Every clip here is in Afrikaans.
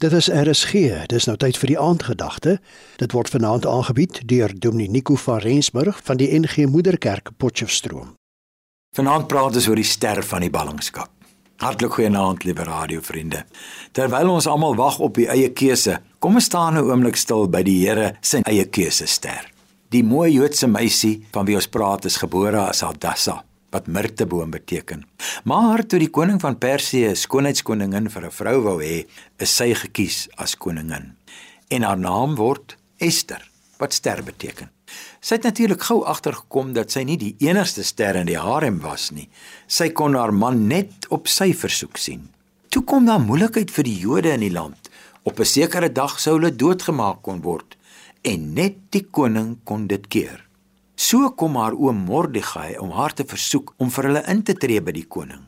Dit is RSG. Dis nou tyd vir die aandgedagte. Dit word vanaand aangebied deur Dominee Nico van Rensburg van die NG Moederkerk Potchefstroom. Vanaand praat ons oor die ster van die ballingskap. Hartlik goeienaand, liewe radiovriende. Terwyl ons almal wag op die eie keuse, kom ons staan 'n oomblik stil by die Here se eie keuse ster. Die mooi Joodse meisie van wie ons praat is gebore as Hadassah wat mirteboom beteken. Maar toe die koning van Persië 'n skoonheidskoningin vir 'n vrou wou hê, is sy gekies as koningin. En haar naam word Ester, wat ster beteken. Sy het natuurlik gou agtergekom dat sy nie die enigste ster in die harem was nie. Sy kon haar man net op sy versoek sien. Toe kom daar moeilikheid vir die Jode in die land. Op 'n sekere dag sou hulle doodgemaak kon word en net die koning kon dit keer. So kom haar oom Mordegai om haar te versoek om vir hulle in te tree by die koning.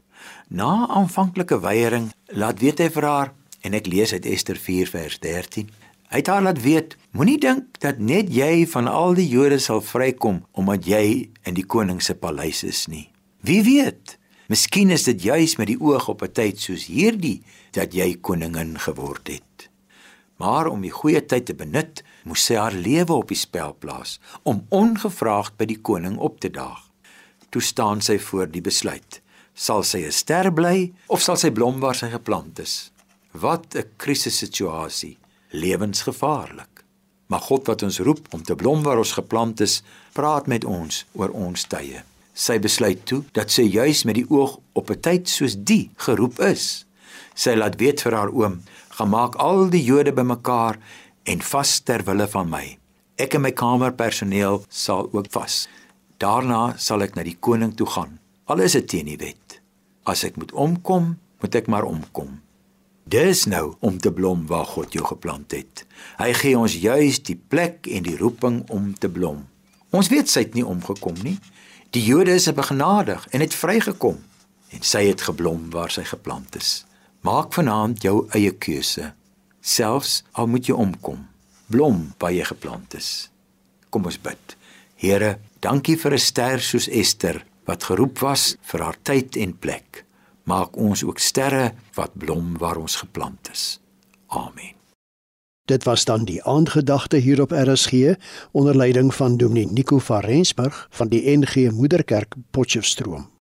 Na aanvanklike weiering, laat weet hy vir haar en ek lees uit Ester 4 vers 13. Hy het haar laat weet: Moenie dink dat net jy van al die Jode sal vrykom omdat jy in die koning se paleis is nie. Wie weet? Miskien is dit juis met die oog op 'n tyd soos hierdie dat jy koningin geword het. Maar om die goeie tyd te benut, moes sy haar lewe op die spel plaas om ongevraagd by die koning op te daag. Toe staan sy voor die besluit: sal sy 'n ster bly of sal sy blom waar sy geplant is? Wat 'n krisissituasie, lewensgevaarlik. Maar God wat ons roep om te blom waar ons geplant is, praat met ons oor ons tye. Sy besluit toe dat sy juis met die oog op 'n tyd soos die geroep is. Sy laat weet vir haar oom gemaak al die Jode bymekaar en vas ter wille van my. Ek en my kamerpersoneel sal ook vas. Daarna sal ek na die koning toe gaan. Al is dit teen die wet. As ek moet omkom, moet ek maar omkom. Dis nou om te blom waar God jou geplant het. Hy gee ons juis die plek en die roeping om te blom. Ons weet sy het nie omgekom nie. Die Jode is begenadig en het vrygekom en sy het geblom waar sy geplant is. Maak vanaand jou eie keuse. Selfs al moet jy omkom, blom waar jy geplant is. Kom ons bid. Here, dankie vir 'n ster soos Ester wat geroep was vir haar tyd en plek. Maak ons ook sterre wat blom waar ons geplant is. Amen. Dit was dan die aandgedagte hier op RSG onder leiding van Dominee Nico van Rensburg van die NG Moederkerk Potchefstroom.